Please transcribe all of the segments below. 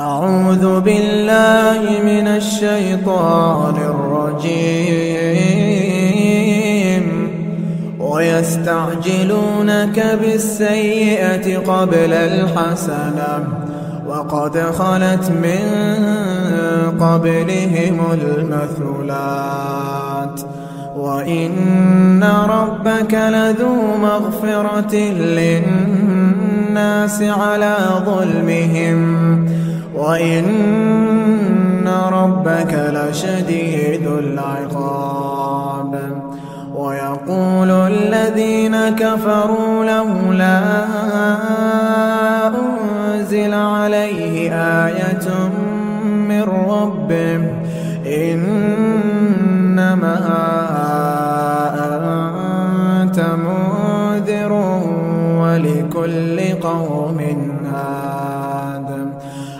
أعوذ بالله من الشيطان الرجيم. ويستعجلونك بالسيئة قبل الحسنة وقد خلت من قبلهم المثلات. وإن ربك لذو مغفرة للناس على ظلمهم. وإن ربك لشديد العقاب ويقول الذين كفروا لولا أنزل عليه آية من ربه إنما أنت منذر ولكل قوم هاد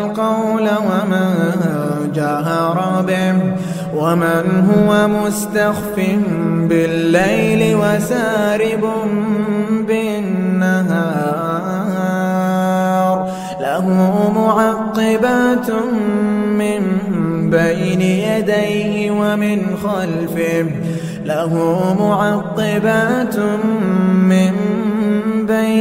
القول ومن جهر به ومن هو مستخف بالليل وسارب بالنهار. له معقبات من بين يديه ومن خلفه. له معقبات من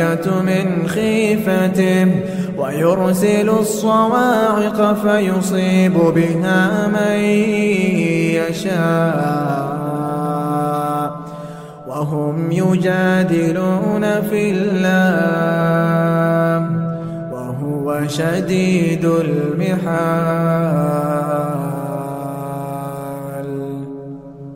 من خيفته ويرسل الصواعق فيصيب بها من يشاء وهم يجادلون في الله وهو شديد المحال